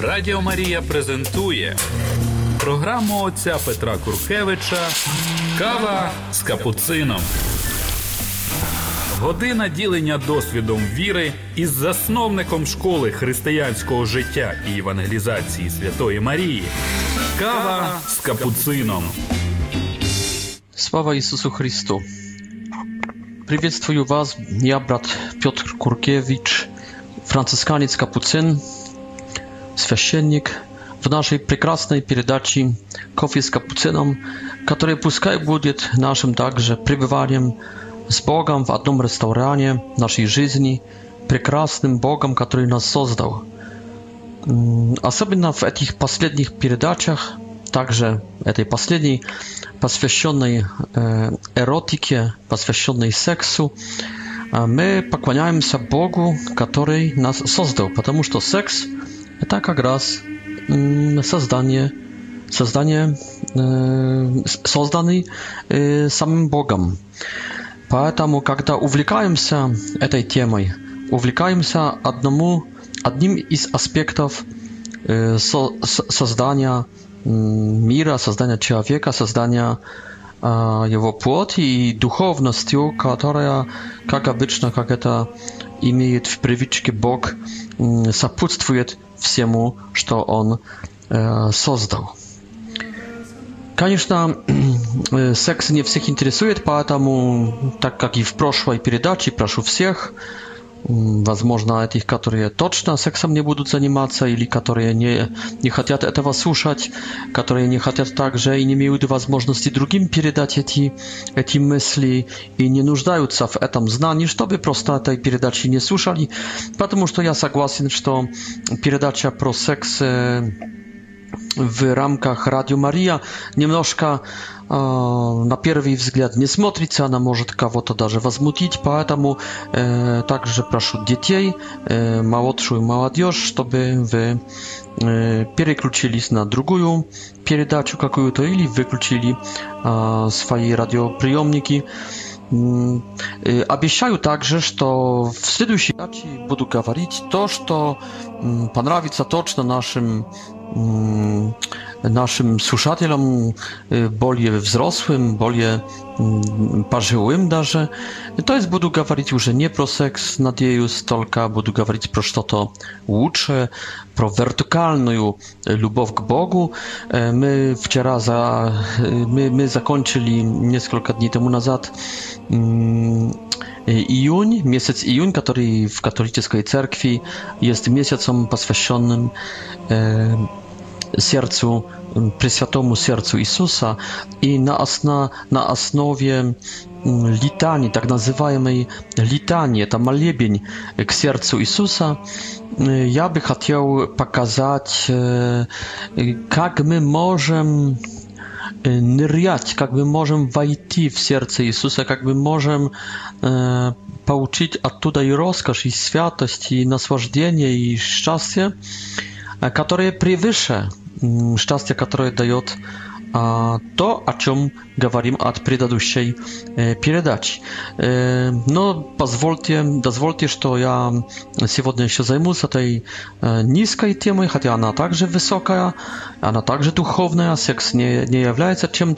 Радіо Марія презентує програму отця Петра Куркевича Кава з капуцином. Година ділення досвідом віри із засновником школи християнського життя і евангелізації Святої Марії. Кава з капуцином. Слава Ісусу Христу! Привітствую вас, я брат Петр Куркевич, францисканець Капуцин. священник, в нашей прекрасной передаче «Кофе с капуцином», которая пускай будет нашим также пребыванием с Богом в одном ресторане нашей жизни, прекрасным Богом, который нас создал. Особенно в этих последних передачах, также этой последней, посвященной эротике, посвященной сексу, мы поклоняемся Богу, который нас создал, потому что секс – Така раз создание, создание, созданный самим Богом. Поэтому, когда увлекаемся этой темой, увлекаемся одному, одним из аспектов создания мира, создания человека, создания его плоти и духовностью, которая, как обычно, как это имеет в привычке Бог, сопутствует всему, что он создал. Конечно, секс не всех интересует, поэтому, так как и в прошлой передаче, прошу всех возможно, от их, которые точно сексом не будут заниматься, или которые не, не хотят этого слушать, которые не хотят также и не имеют возможности другим передать эти, эти мысли и не нуждаются в этом знании, чтобы просто этой передачи не слушали. Потому что я согласен, что передача про секс w ramkach Radio Maria, Nie mnożka na pierwszy wzgląd nie smotrić, a na może kawo to darze was mutić, poetamu e, także proszę dzieci, e, małotszu i maładiosz, żeby wy e, pierekluczyli na drugą, pierdać kakuju toili ili wykluczyli e, swoje radioprzyjomniki. Mm, e, także, że w следующiej dacie będę gawarić to, co mm, panrawica toczna naszym 嗯。naszym słuchaczom, y, bolie wzrosłym, bolie mm, parzyłym darze. To jest, budu gawarić już nie pro seks nad jej stolka, budu gawarić pro to łucze, pro wertykalną lubow Bogu. E, my wczoraj za, y, my, my zakończyli kilka dni temu nazad, mm, Iun, miesiąc iun, który w katolickiej cerkwi jest miesiącem poświęconym e, sercu, Pryswiatomu sercu Jezusa i na, osna, na основе litanii, tak называемой litanii, это молебень к сердцу Иисуса, я бы хотел показать, как мы можем нырять, как мы можем войти в сердце Иисуса, как мы можем э, получить оттуда и роскошь, и святость, и наслаждение, и счастье, которые превыше Mm, szczęście, które daje to, o czym mówimy od poprzedniej передачи. No, pozwólcie, pozwólcie, że ja dzisiaj jeszcze zajmę się tej e, niskiej temą, chociaż ona także wysoka, ona także duchowna, a seks nie nie jest czymś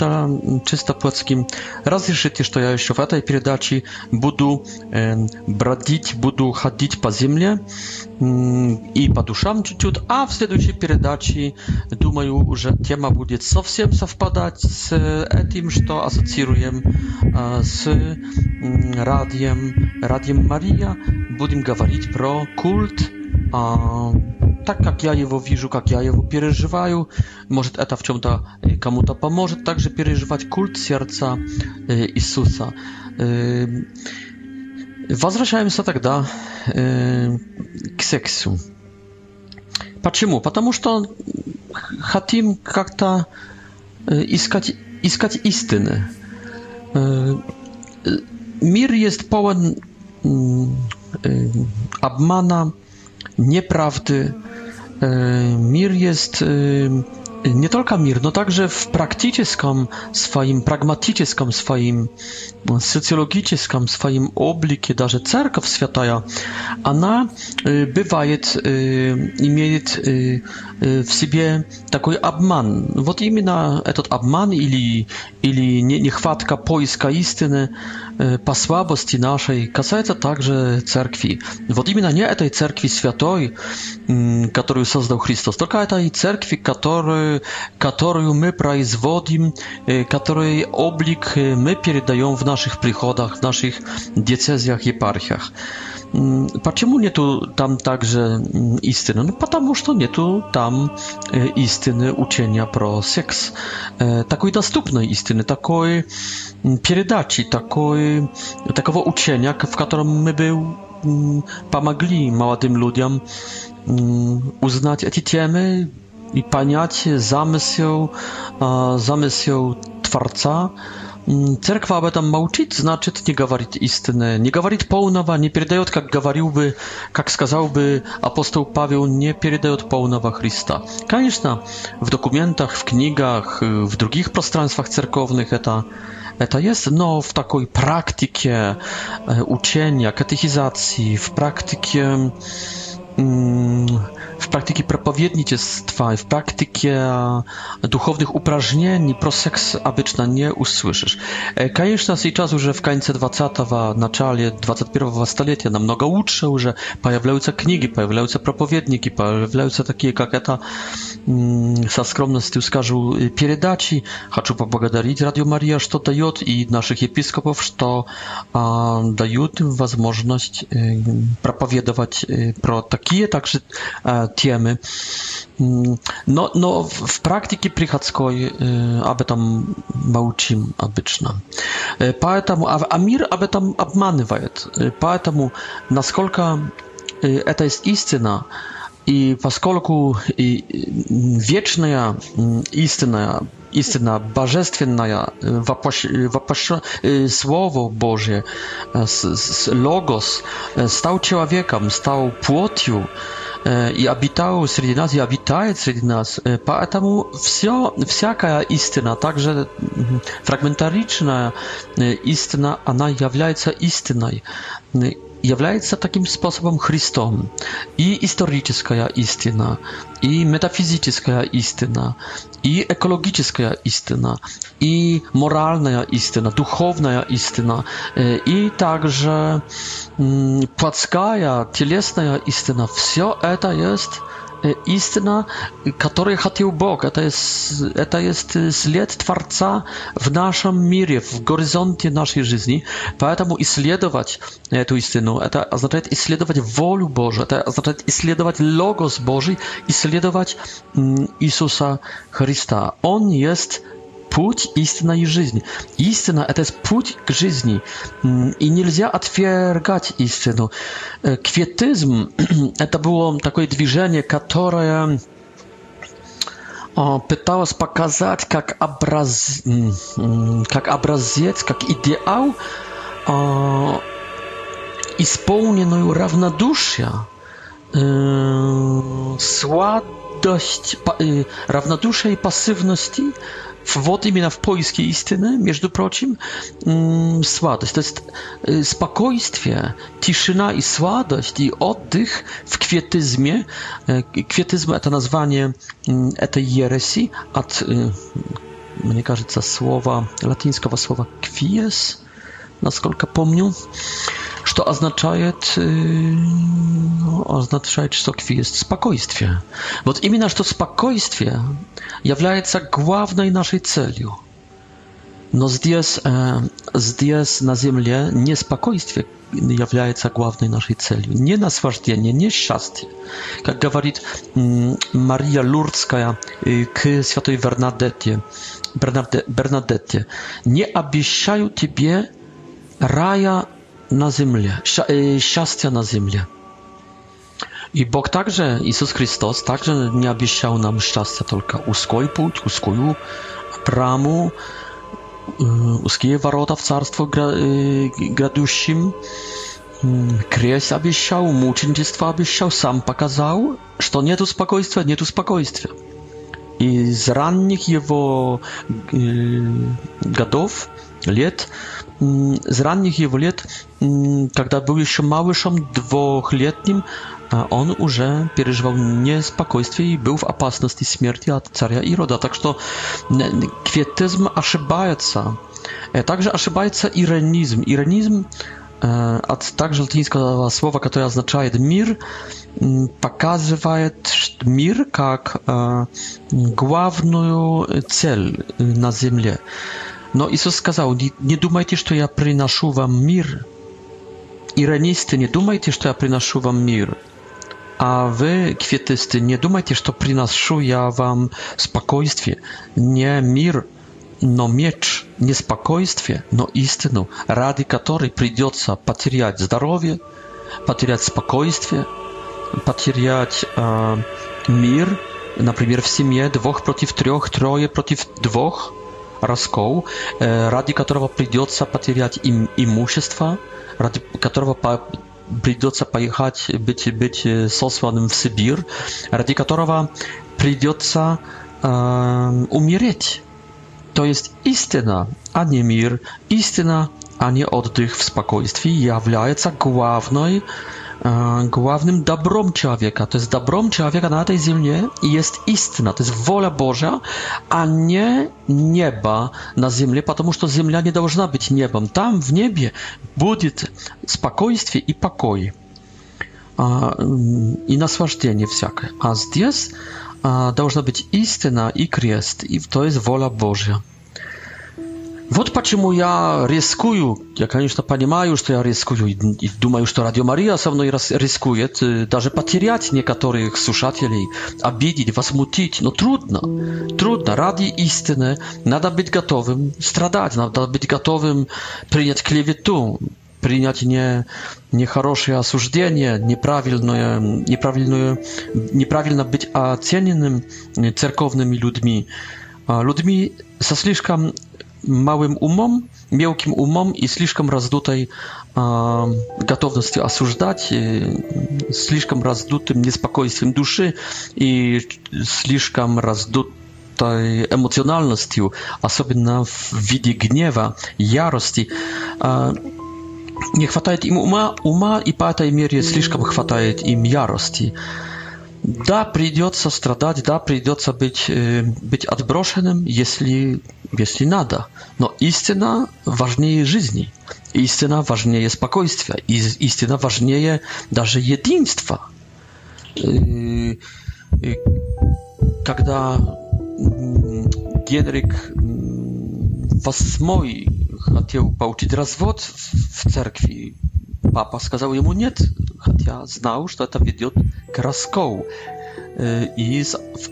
czysto płockim. Rozliczycie, że ja jeszcze w tej передаче będę e, bradzić, będę chodzić po ziemi, i по душам a w следующей передаче, думаю, уже тема будет совсем совпадать с этим, что ассоциируем с радием, радием Мария. Будем говорить про культ, а так как я его вижу, как я его переживаю. Может, это в чем-то кому-то поможет также переживать культ сердца Иисуса. Возвращаемся тогда э, к сексу. Почему? Потому что хотим как-то искать, искать истины. Мир есть полон обмана, nieprawdy. Mir jest nie tylko mir, no także w praktycznym swoim, pragmatycznym swoim социологическом своем облике даже церковь святая, она бывает, имеет в себе такой обман. Вот именно этот обман или, или нехватка поиска истины по слабости нашей касается также церкви. Вот именно не этой церкви святой, которую создал Христос, только этой церкви, которую, которую мы производим, который облик мы передаем в naszych przychodach, w naszych diecezjach, eparchiach. Почему нету там также истины? Ну, потому что нету там истины учения про секс. Такой доступной истины, такой передачи, такой, такого учения, в котором мы бы помогли молодым людям узнать эти темы и понять замысел, замысел Творца, Mm, cerkwa aby tam mauczyć, znaczy nie gawarit istny, nie gawarit połnowa, nie pierdajot, jak gawariłby, jak skazałby apostoł Paweł, nie pierdajot połnowa Chrysta. Konieczna w dokumentach, w knigach, w drugich prostranstwach cerkownych, eta, eta jest, no, w takiej praktyce e, uczenia, katechizacji, w praktyce, mm, w praktyce propowiednictwa, w praktyce duchownych uprażnień, pro seks abyczna nie usłyszysz. E, Kajesz nas i czasu, że w końcu 20, na czale 21 stulecia, na mnogo łódcze, że pojawiają się książki, pojawiają się propowiedniki, pojawiają się takie jak ta, sa mm, skromności y, uskażę, передачи. Chcę pobłogodarić Radio Maria, że to daje i naszych episkopów, że to dają im możliwość y, propowiedować y, pro takie, także e, темы. Но, но в практике приходской об этом молчим обычно. Поэтому, а, а мир об этом обманывает. Поэтому, насколько это есть истина, и поскольку и вечная истина, истина божественная, вопощ, вопощ, Слово Божие, с, с, Логос, стал человеком, стал плотью, и обитал среди нас, и обитает среди нас. Поэтому все, всякая истина, также фрагментаричная истина, она является истиной является таким способом Христом. И историческая истина, и метафизическая истина, и экологическая истина, и моральная истина, духовная истина, и также плотская, телесная истина. Все это есть истина, которую хотел Бог. Это, это есть след Творца в нашем мире, в горизонте нашей жизни. Поэтому исследовать эту истину, это означает исследовать волю Божию, это означает исследовать Логос Божий, исследовать Иисуса Христа. Он есть путь, истина и жизнь. Истина – это путь к жизни, и нельзя отвергать истину. Кветизм – это было такое движение, которое пыталась показать как, образ, как образец, как идеал исполненную равнодушие, слабость, dość y, равнодушия и пассивности вот именно в поиске истины, между прочим, святость. То есть спокойствие, тишина и сладость, и отдых в кветизме. Кветизм – это название этой ереси от, мне кажется, слова, латинского слова «квиес», насколько помню, что означает, означает, что есть спокойствие. Вот именно что спокойствие является главной нашей целью. Но здесь, здесь на земле неспокойствие является главной нашей целью. Не наслаждение, не счастье. Как говорит Мария Лурдская к святой Бернадетте, Бернадетте, «Не обещаю тебе raja na ziemię, szczęścia na ziemię. I Bóg także, Jezus Chrystus także nie obiecał nam szczęścia, tylko uskoj pуть, uskoju bramу, узкие ворота в царство грядущим. Крест обещал, мученичество обещал, сам показал, что нету спокойствия, нету спокойствия. Из ранних его годов, лет, Mm, z ranych jego lat, mm, kiedy był jeszcze małyszem dwuletnim, on już przeżywał niespokojstwie i był w opasności śmierci od i roda, Tak że kwietyzm się. Także się irenizm. Irenizm, a także latyńskie słowo, które oznacza mir, pokazuje mir jak główną cel na ziemi. Но Иисус сказал, не думайте, что я приношу вам мир. Иронисты, не думайте, что я приношу вам мир. А вы, кветисты. не думайте, что приношу я вам спокойствие. Не мир, но меч, не спокойствие, но истину, ради которой придется потерять здоровье, потерять спокойствие, потерять э, мир, например, в семье двух против трех, трое против двух, раскол, э, ради которого придется потерять им имущество, ради которого по придется поехать быть, быть э, сосланным в Сибирь, ради которого придется э, умереть. То есть истина, а не мир, истина, а не отдых в спокойствии является главной głównym dobrem człowieka. To jest dobrem człowieka na tej ziemi i jest istna, to jest wola Boża, a nie nieba na ziemi, потому что земля не должна быть небом. Там, в небе, будет спокойствие и покой, и наслаждение всякое. А здесь должна быть истина и крест, и то есть воля Божья. Вот почему я рискую, я, конечно, понимаю, что я рискую, и, и думаю, что Радио Мария со мной рас, рискует даже потерять некоторых слушателей, обидеть, возмутить, но трудно, трудно, ради истины надо быть готовым страдать, надо быть готовым принять клевету, принять не, нехорошее осуждение, неправильное, неправильное, неправильно быть оцененным церковными людьми, людьми со слишком małym умом, мелким умом и слишком раздутой э, готовностью осуждать, и слишком раздутым неспокойствием души и слишком раздутой эмоциональностью, особенно в виде гнева, ярости. Э, не хватает им ума, ума и по этой мере слишком хватает им ярости. Э, Да, придется страдать, да, придется быть, быть отброшенным, если, если надо. Но истина важнее жизни, истина важнее спокойствия, истина важнее даже единства. Когда Генрих VIII хотел получить развод в церкви, Папа сказал ему нет, хотя знал, что это ведет к расколу и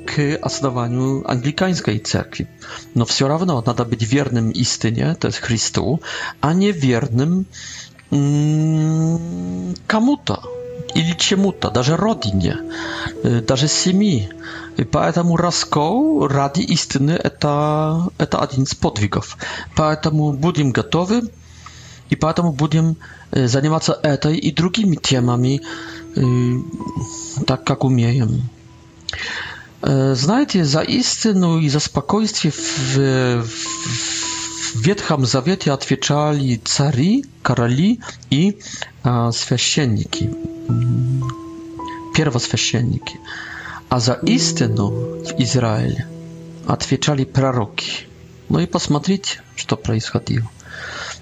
к основанию англиканской церкви. Но все равно надо быть верным истине, то есть Христу, а не верным кому-то или чему-то, даже родине, даже семьи. И поэтому раскол ради истины это, это один из подвигов. Поэтому будем готовы И поэтому будем заниматься этой и другими темами, так как умеем. Знаете, за истину и за спокойствие в, в Ветхом Завете отвечали цари, короли и священники, первосвященники. А за истину в Израиле отвечали пророки. Ну и посмотрите, что происходило.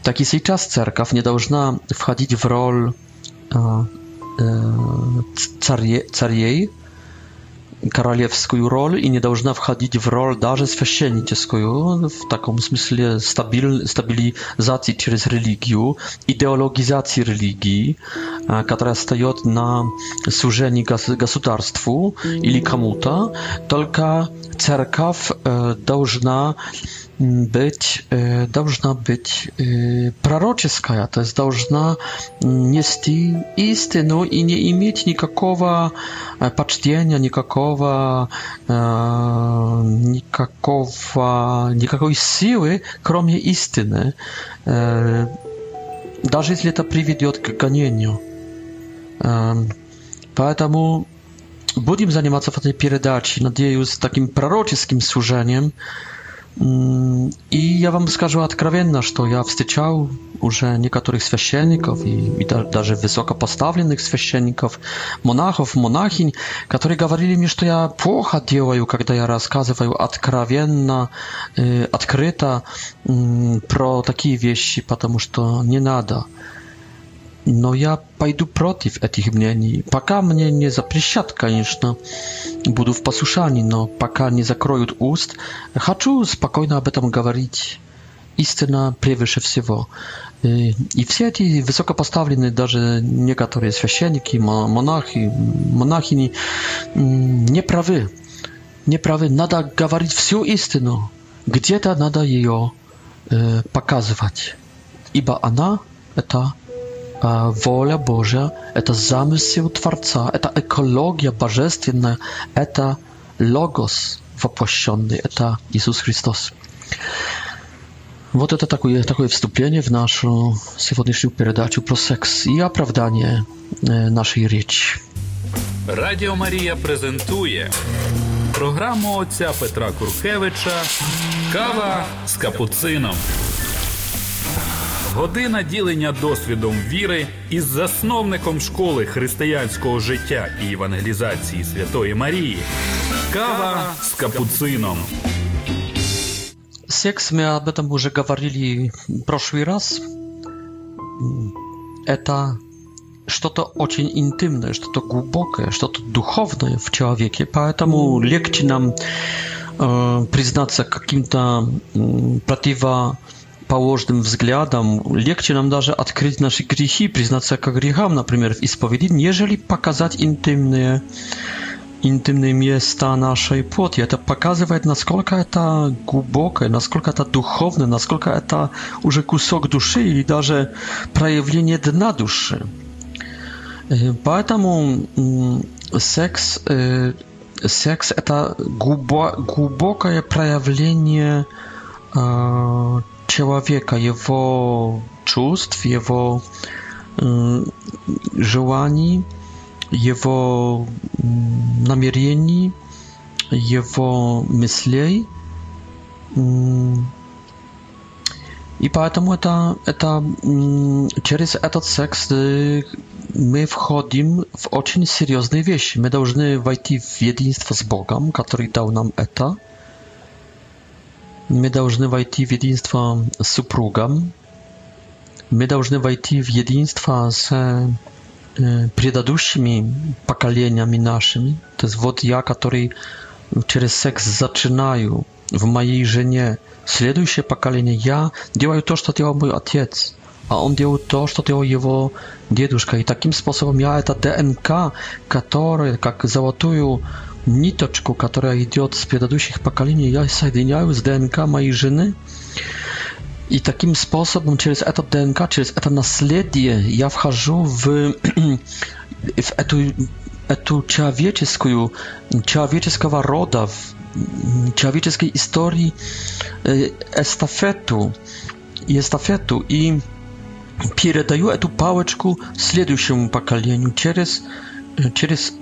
Так и сейчас церковь не должна входить в роль царей, царей, королевскую роль и не должна входить в роль даже священническую, в таком смысле стабиль, стабилизации через религию, идеологизации религии, которая встает на служении государству или кому-то, только церковь должна być, y, должна być proroczeska, to jest, должна nieść istynę i nie mieć nikakowa poczcienia, nikakowa, nikakowa, nikakowej siły, kromie istyny, nawet jeśli to prowadzi do ganieniu. Поэтому будем заниматься в этой передаче, надеюсь, takim пророческим służeniem. Mm, I ja wam skażę odkrywienie, że ja wstyczał już niektórych święcieników i, i nawet wysoko postawionych święcieników, monachów, monachin, którzy mówili mi, że ja płocha działaju, kiedy ja rozkazywaju odkrywienna, y, odkryta, mm, pro takie wieści, ponieważ to nie nada но я пойду против этих мнений. Пока мне не запрещат, конечно, буду в послушании, но пока не закроют уст, хочу спокойно об этом говорить. Истина превыше всего. И все эти высокопоставленные, даже некоторые священники, монахи, монахини, не правы. Не правы. Надо говорить всю истину. Где-то надо ее показывать. Ибо она — это воля Божья, это замысел Творца, это экология божественная, это логос воплощенный, это Иисус Христос. Вот это такое, такое вступление в нашу сегодняшнюю передачу про секс и оправдание нашей речи. Радіо Марія презентує програму отця Петра Куркевича Кава з капуцином. Година ділення досвідом віри із засновником школи християнського життя і евангелізації Святої Марії. Кава з капуцином. Секс, мы об этом уже говорили прошлый раз. Это что-то очень интимное, что-то глубокое, что-то духовное в человеке. Поэтому легче нам э, признаться каким-то э, противо противоположным взглядом, легче нам даже открыть наши грехи, признаться к грехам, например, в исповеди, нежели показать интимные, интимные места нашей плоти. Это показывает, насколько это глубокое, насколько это духовное, насколько это уже кусок души или даже проявление дна души. Э, поэтому секс, э, секс это глубокое проявление э, человека, его чувств, его э, желаний, его намерений, его мыслей. И поэтому это, это, через этот секс мы входим в очень серьезные вещи. Мы должны войти в единство с Богом, который дал нам это. Мы должны войти в единство с супругом. Мы должны войти в единство с предыдущими поколениями нашими. То есть вот я, который через секс начинаю в моей жене следующее поколение, я делаю то, что делал мой отец, а он делал то, что делал его дедушка. И таким способом я это ДНК, который как золотую ниточку, которая идет с предыдущих поколений, я соединяю с ДНК моей жены. И таким способом, через это ДНК, через это наследие, я вхожу в, в эту, эту человеческую, человеческого рода, в человеческой истории эстафету. И эстафету. И передаю эту палочку следующему поколению через, через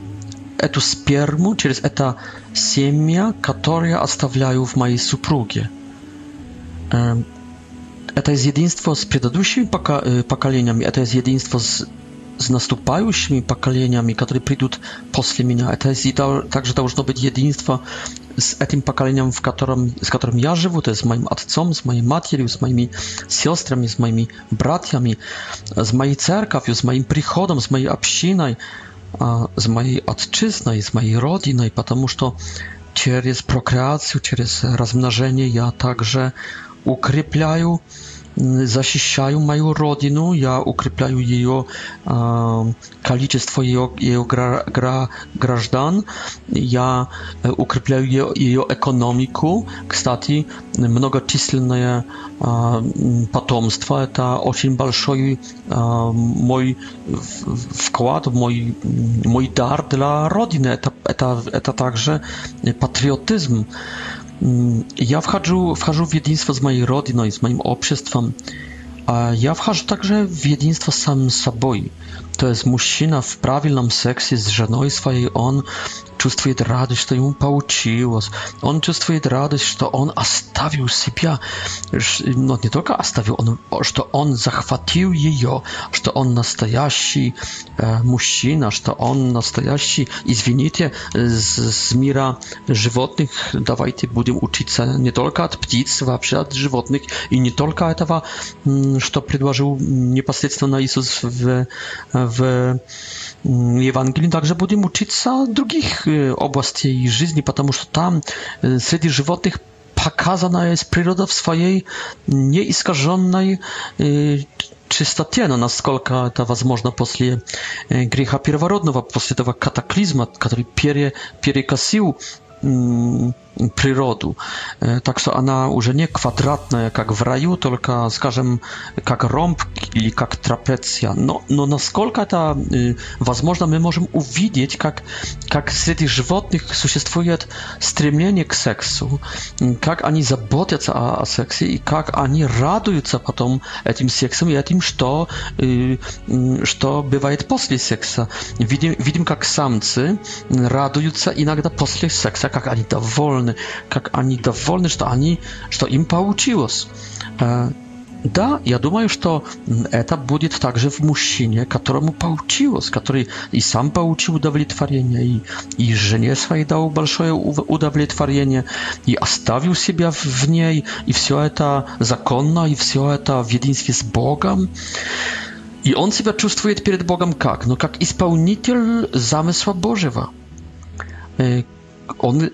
эту сперму, через это семя, которое оставляю в моей супруге. Это есть единство с предыдущими поколениями, это есть единство с, с наступающими поколениями, которые придут после меня. Это есть также должно быть единство с этим поколением, в котором, с которым я живу, то есть с моим отцом, с моей матерью, с моими сестрами, с моими братьями, с моей церковью, с моим приходом, с моей общиной – z mojej ojczyzny, z mojej rodziny, ponieważ prokreacją, prokreację, jest rozmnażenie, ja także ukrypiam защищаю мою родину, я укрепляю ее количество ее, ее граждан, я укрепляю ее, ее экономику. Кстати, многочисленное потомство – это очень большой мой вклад, мой, мой дар для родины. Это, это, это также патриотизм. Я вхожу, вхожу в единство с моей родиной, с моим обществом. Я вхожу также в единство с самим собой. To jest mężczyzna w prawilnym seksie z żoną swojej, on czuje radość, że mu pouczyło. On czuje radość, że on zostawił siebie, no nie tylko On, że to on zachwatił jej, że to on nastajaści e, mężczyzna, że on nastajaści, i zwinicie, z, z żywotnych, dawajcie, będziemy uczyć nie tylko od ptic, a przykład żywotnych, i nie tylko tego, co przedłożył niepasycznie na Jezus w e, w mm, Ewangelii, także będziemy uczyć się drugich y, obszarów jej życia, ponieważ tam wśród y, żywotnych pokazana no, jest przyroda w swojej nieiskażonej y, czystocie, no, ta naсколько to возможно после греха первородного, после этого катаклизма, который перекосил природу. Так что она уже не квадратная, как в раю, только, скажем, как ромб или как трапеция. Но, но насколько это возможно, мы можем увидеть, как, как среди животных существует стремление к сексу, как они заботятся о, о сексе и как они радуются потом этим сексом и этим, что, что бывает после секса. Видим, видим, как самцы радуются иногда после секса, как они довольны, как они довольны, что они, что им получилось. Да, я думаю, что это будет также в мужчине, которому получилось, который и сам получил удовлетворение, и, и жене своей дал большое удовлетворение, и оставил себя в ней, и все это законно, и все это в единстве с Богом. И он себя чувствует перед Богом как? Ну, как исполнитель замысла Божьего он,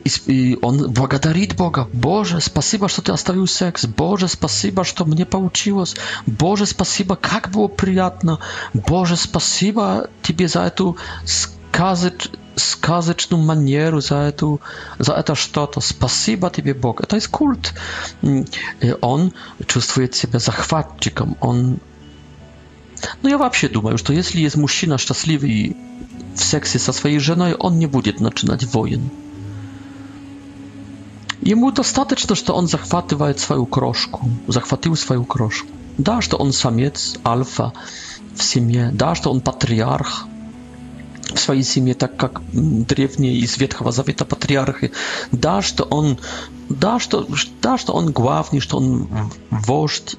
он благодарит Бога. Боже, спасибо, что ты оставил секс. Боже, спасибо, что мне получилось. Боже, спасибо, как было приятно. Боже, спасибо тебе за эту сказоч, сказочную манеру, за, эту, за это что-то. Спасибо тебе, Бог. Это есть культ. И он чувствует себя захватчиком. Он... Ну, я вообще думаю, что если есть мужчина счастливый в сексе со своей женой, он не будет начинать войн. Jemu dostateczno, że on zachwatywał swoją kroszkę, zachwatył swoją kroszkę. Dasz to on samiec, alfa w siemie, dasz to on patriarch w swojej siemie, tak jak drewnie i z Wietchowa Zawieta patriarchy. Dasz to on, dasz to, dasz to on główny, że on wożd.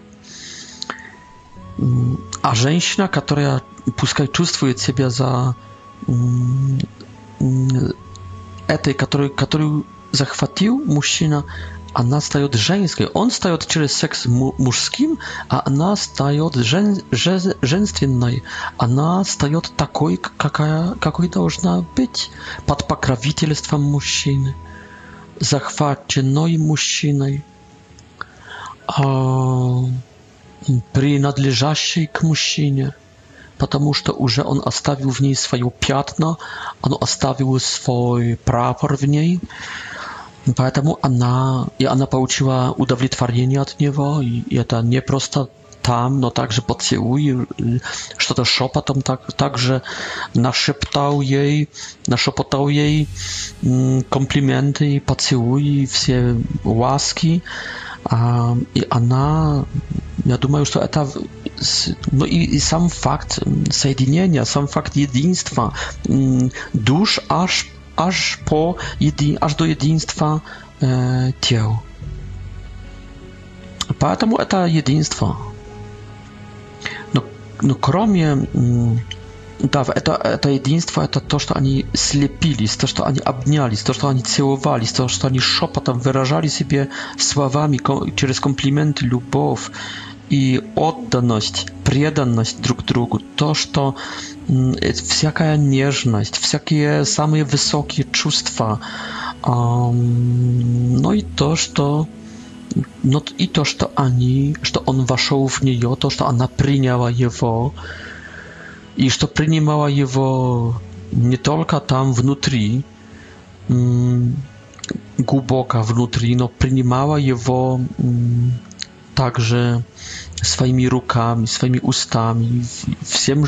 Mm, a żeńśna, która puskaj czuje siebie za mm, mm który, który zachwatił mужчина, она стает женской. Он встает через секс мужским, а она стает жен, жен, женственной. Она стает такой, какая, какой должна быть, под покровительством мужчины, захваченной мужчиной, а, принадлежащей к мужчине. потому что уже он оставил в ней свое пятно, он оставил свой прапор в ней. Поэтому она, и она получила удовлетворение от него, и это не просто там, но также поцелуй, что-то шепотом так, также нашептал ей, нашепотал ей комплименты и поцелуи, все ласки. И она, я думаю, что это no i, i, sam fakt sojedinienia, sam fakt jedynstwa dusz aż aż, po един, aż до единства э, тел. Поэтому это единство. Но, но кроме... Да, это, это единство, это то, что они слепились, то, что они обнялись, то, что они целовались, то, что они шепотом выражали себе словами через комплименты любовь и отданность, преданность друг другу, то, что всякая нежность, всякие самые высокие чувства, ну и то, что no i to, no że ani, że on weszł w nią, to, że ona przyjęła jego i że przyjmowała jego nie tylko tam wnutri, mm, głęboko wnutri, no przyjmowała jego mm, także swoimi rukami, swoimi ustami, wsiem,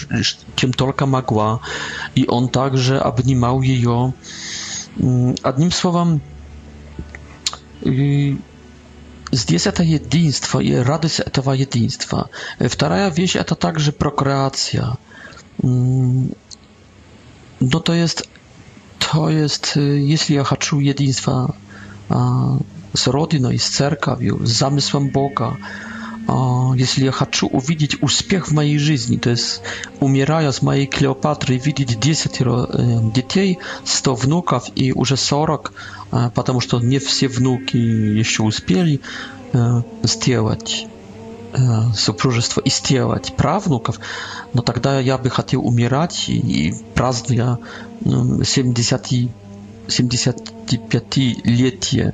czym tylko magła, I on także abnimał jej. Jednym mm, słowem, jest y, to jedynstwo i radość tego jedynstwa. Druga wieś a to także prokreacja. Mm, no to jest, to jest, y, jeśli ja chcę jedynstwa z rodziną z cerkawią, z zamysłem Boga, а, если я хочу увидеть успех в моей жизни, то есть умирая с моей Клеопатрой, видеть 10 э, детей, 100 внуков и уже 40, э, потому что не все внуки еще успели э, сделать супружество и сделать правнуков, но тогда я бы хотел умирать и, и празднуя 70, 75-летие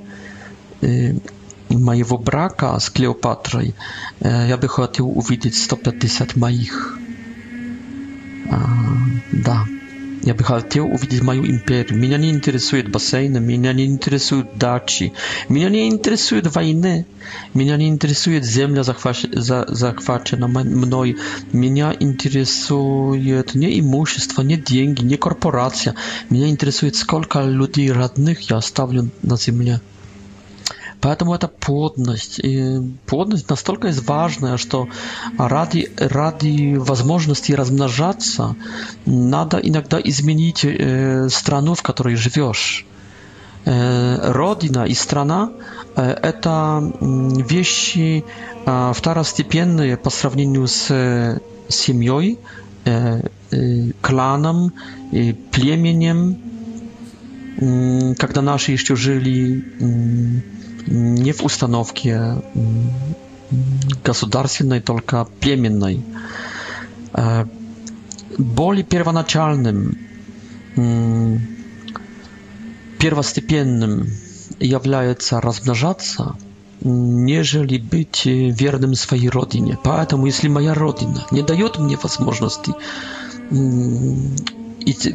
моего брака с Клеопатрой я бы хотел увидеть 150 моих. Да. Я бы хотел увидеть мою империю. Меня не интересует бассейн, меня не интересуют дачи, меня не интересует войны, меня не интересует земля, захвач... за... захвачена мной, меня интересует не имущество, не деньги, не корпорация, меня интересует, сколько людей родных я оставлю на земле. Поэтому это плотность. И плотность настолько важная, что ради, ради возможности размножаться надо иногда изменить э, страну, в которой живешь. Э, родина и страна э, – это вещи э, второстепенные по сравнению с э, семьей, э, э, кланом, племенем, когда наши еще жили nie w установке государственной, только племенной. Более первоначальным, первостепенным является размножаться, нежели быть верным своей родине. Поэтому, если моя родина не дает мне возможности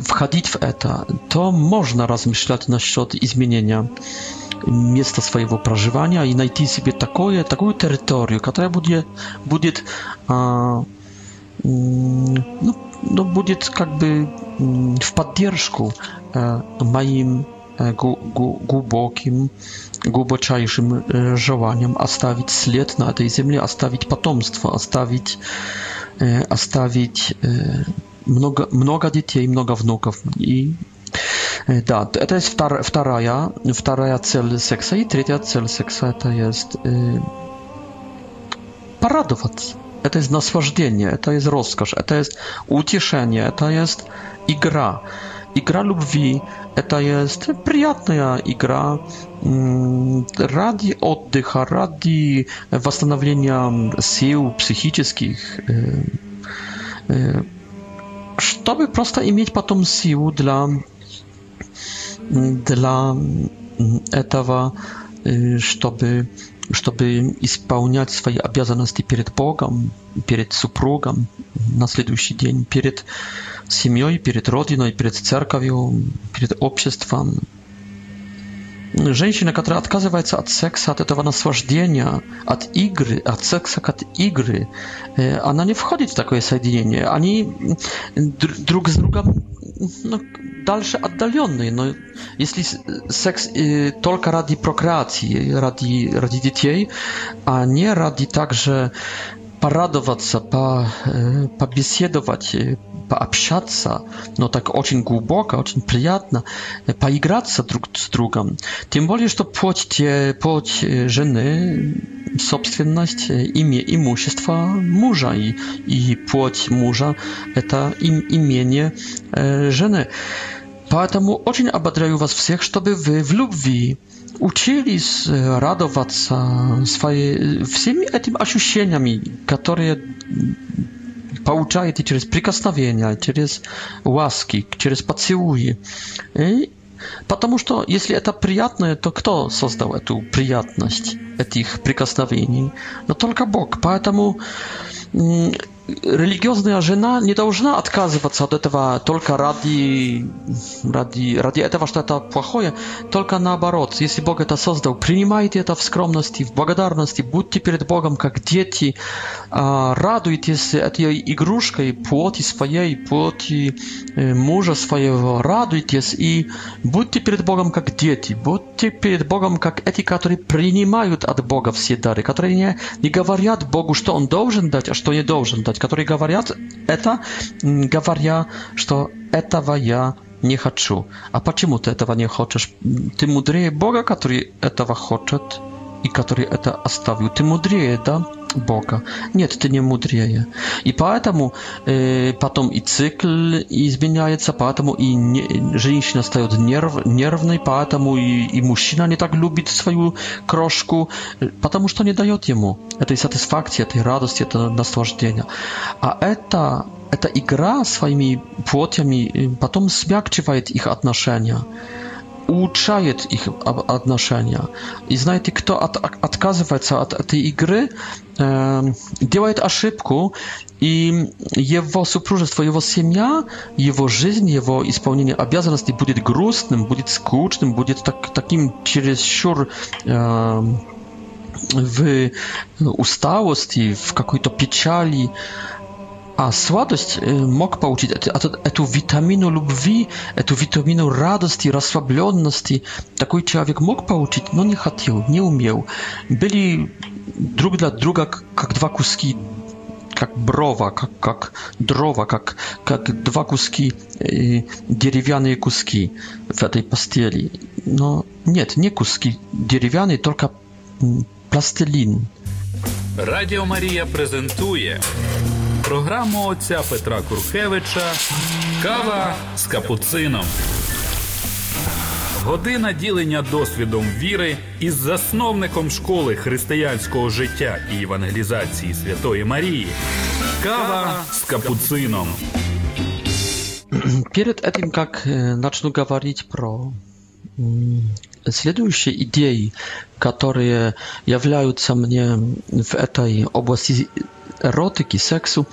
входить в это, то можно размышлять насчет изменения место своего проживания и найти себе такое, такую территорию, которая будет, будет, а, ну, ну, будет как бы в поддержку а, моим глубоким, глубочайшим желанием оставить след на этой земле, оставить потомство, оставить, оставить много, много детей, много внуков и Да, это есть втор, вторая, вторая цель секса. И третья цель секса это есть э, порадоваться. Это есть наслаждение, это есть роскошь, это есть утешение, это есть игра. Игра любви это jest приятная игра ради отдыха, ради восстановления сил психических, чтобы просто иметь потом силу для dla этого, чтобы, чтобы исполнять свои обязанности перед Богом, перед супругом на следующий день, перед семьей, перед родиной, перед церковью, перед обществом, женщина, которая отказывается от секса, от этого наслаждения, от игры, от секса как от игры, она не входит в такое соединение. Они друг с другом ну, дальше отдаленные. Но если секс только ради прокреации, ради, ради детей, а не ради также порадоваться, по, побеседовать, пообщаться, но так очень глубоко, очень приятно, поиграться друг с другом. Тем более, что плоть, плоть жены, собственность, име, имущество мужа, и, и плоть мужа – это им, имение жены. Поэтому очень ободряю вас всех, чтобы вы в любви учились радоваться своей, всеми этими ощущениями, которые получаете через прикосновения, через ласки, через поцелуи. И Потому что если это приятное, то кто создал эту приятность этих прикосновений? Но только Бог. Поэтому религиозная жена не должна отказываться от этого только ради, ради, ради этого, что это плохое, только наоборот. Если Бог это создал, принимайте это в скромности, в благодарности, будьте перед Богом как дети, радуйтесь этой игрушкой плоти своей, плоти мужа своего, радуйтесь и будьте перед Богом как дети, будьте перед Богом как эти, которые принимают от Бога все дары, которые не, не говорят Богу, что Он должен дать, а что не должен дать, который говорят это, говоря, что этого я не хочу. А почему ты этого не хочешь? Ты мудрее Бога, который этого хочет и который это оставил. Ты мудрее, да? Бога. Нет, ты не мудрее. И поэтому э, потом и цикл изменяется, поэтому и не, женщина стает нерв, нервной, поэтому и, и мужчина не так любит свою крошку, потому что не дает ему этой сатисфакции, этой радости, этого наслаждения. А это, эта игра своими плотями потом смягчивает их отношения улучшает их отношения. И знаете, кто от, отказывается от этой игры, э, делает ошибку, и его супружество, его семья, его жизнь, его исполнение обязанностей будет грустным, будет скучным, будет так, таким чересчур... Э, в усталости, в какой-то печали. Э, А сладость мог получить эту, эту витамину любви, эту витамину радости, расслабленности. Такой человек мог получить, но не хотел, не умел. Были друг для друга как два куски, как брова, как, как дрова, как, как два куски, э, деревянные куски в этой постели. Но нет, не куски деревянные, только пластилин. Радіо Марія презентує програму отця Петра Куркевича Кава з капуцином. Година ділення досвідом віри із засновником школи християнського життя і евангелізації Святої Марії. Кава с капуцином. Перед этим, как э, начну говорить про следующие идеи, которые являются мне в этой области эротики, сексу.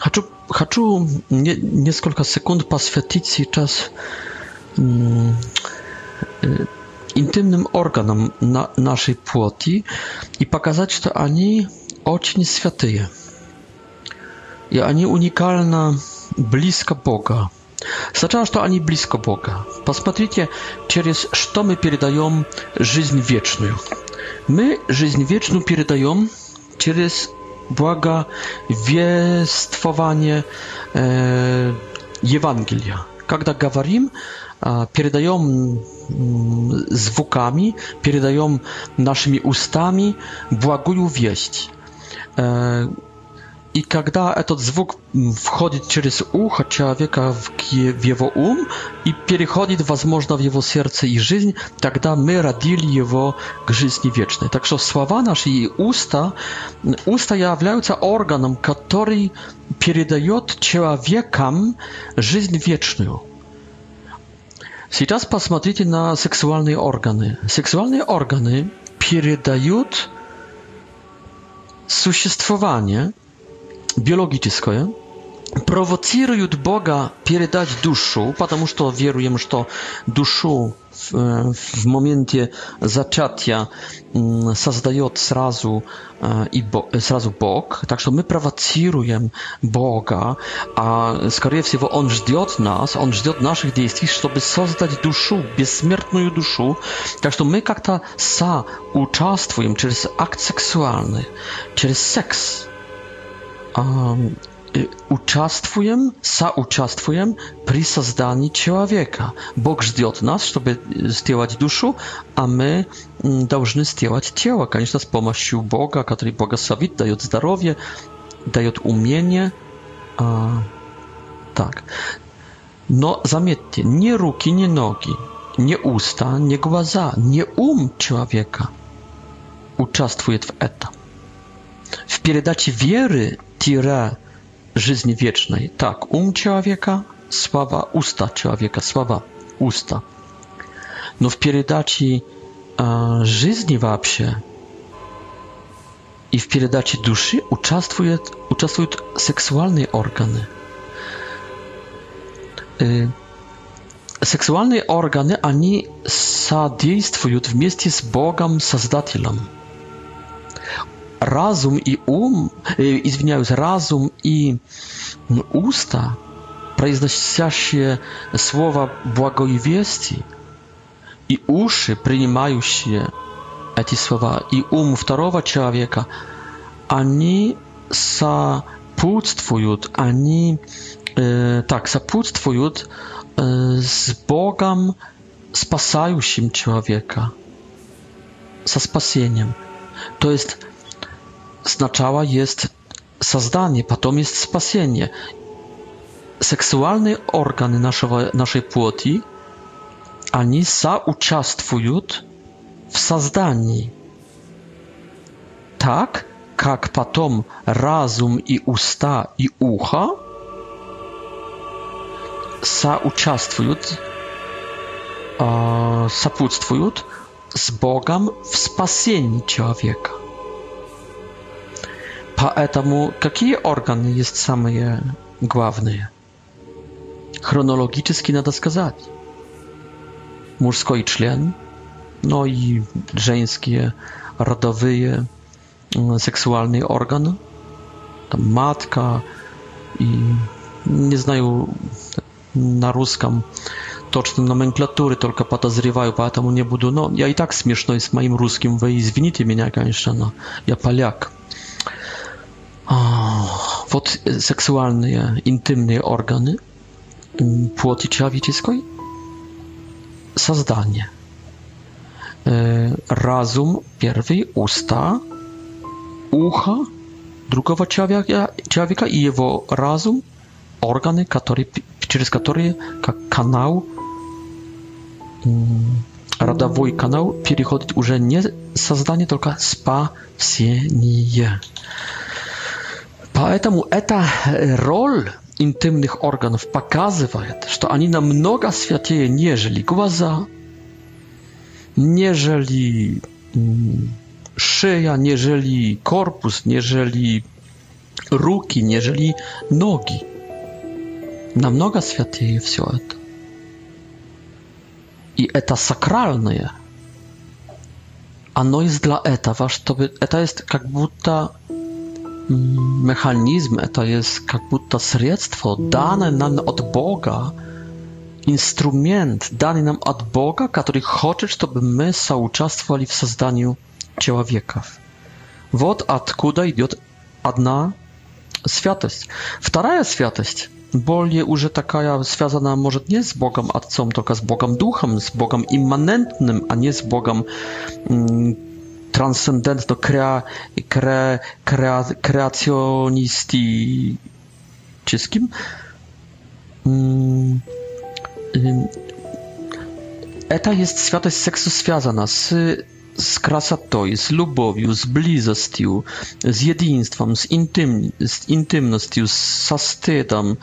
Хочу, хочу не, несколько секунд посвятить сейчас интимным органам на нашей плоти и показать, что они очень святые. И они уникально близко Бога. Сначала, что они близко Бога. Посмотрите, через что мы передаем жизнь вечную. Мы жизнь вечную передаем через благовествование э, Евангелия. Когда говорим, передаем звуками, передаем нашими устами благую весть. И когда этот звук входит через ухо человека в его ум и переходит, возможно, в его сердце и жизнь, тогда мы родили его к жизни вечной. Так что слова наши и уста, уста являются органом, который передает человекам жизнь вечную. Сейчас посмотрите на сексуальные органы. Сексуальные органы передают существование – biologiczne, ja? prowokują Boga передать duszę, ponieważ to wierujemy, że to duszę w, w momencie zaczęcia mm, stwarza od razu e, i od razu Bóg, tak że my prowokujemy Boga, a skoro jest on czeka nas, on czeka naszych działań, żeby stworzyć duszę, bezśmiertną duszę, tak że my jak ta sa uczestniczymy przez akt seksualny, czyli seks um, y, uczestwuję, souczestwuję przy создании wieka. Bóg żdzie od nas, żeby zdjąć duszę, a my должны mm, zdjąć ciało. Конечно, z pomocą Boga, który błogosławit, daje zdrowie, daje umienie. A, tak. Но заметьте, ни руки, ни ноги, ни уста, ни глаза, ни ум человека участвует в этом. В передаче веры tire żyzni wiecznej. Tak, um человека, sława usta человека, sława usta. Но в передаче э, жизни вообще и в передаче души участвует, участвуют сексуальные органы. Э, сексуальные органы, они содействуют вместе с Богом Создателем – разум и ум, э, извиняюсь, разум и уста, произносящие слово благовестия, и уши, принимающие эти слова, и ум второго человека, они сопутствуют, они э, так сопутствуют э, с Богом, спасающим человека, со спасением. То есть сначала есть создание, потом есть спасение. Сексуальные органы нашего, нашей плоти, они соучаствуют в создании. Так, как потом разум и уста и ухо соучаствуют, э, сопутствуют с Богом в спасении человека. Поэтому какие органы есть самые главные? Хронологически надо сказать. Мужской член, no i żeńskie, rodowe, seksualny organ, matka i nie znają na ruskim toczną nomenklatury, tylko podozrywają, po temu nie budu. No, ja i tak śmieszno jest moim ruskim, wy mnie, конечно, no, ja paliak вот сексуальные, интимные органы плоти человеческой, создание. Разум первый, уста, ухо другого человека, человека и его разум, органы, которые, через которые, как канал, родовой канал переходит уже не создание, только спасение. Поэтому эта роль интимных органов показывает, что они намного святее, нежели глаза, нежели szyja, nieżeli korpus, nieżeli руки, нежели ноги. Намного святее все это. И это сакральное. Оно есть для этого, чтобы... Это есть как будто mechanizm, to jest как будто средство, dane nam od Boga, instrument dany nam od Boga, który chce, żeby my соучаствовали w созданию человеков. Вот откуда идет одна святость. Вторая святость более уже такая связана, может, не с Богом Отцом, только с Богом Духом, с Богом имманентным, а не с Богом transcendentno krea crea, kreacjonisti czeskim. Mm, y, Eta jest światość seksu związana z z krasatą, z lubowiu, z blizostiu, z jedinstwem, z, intym, z intymnością, z sastydem,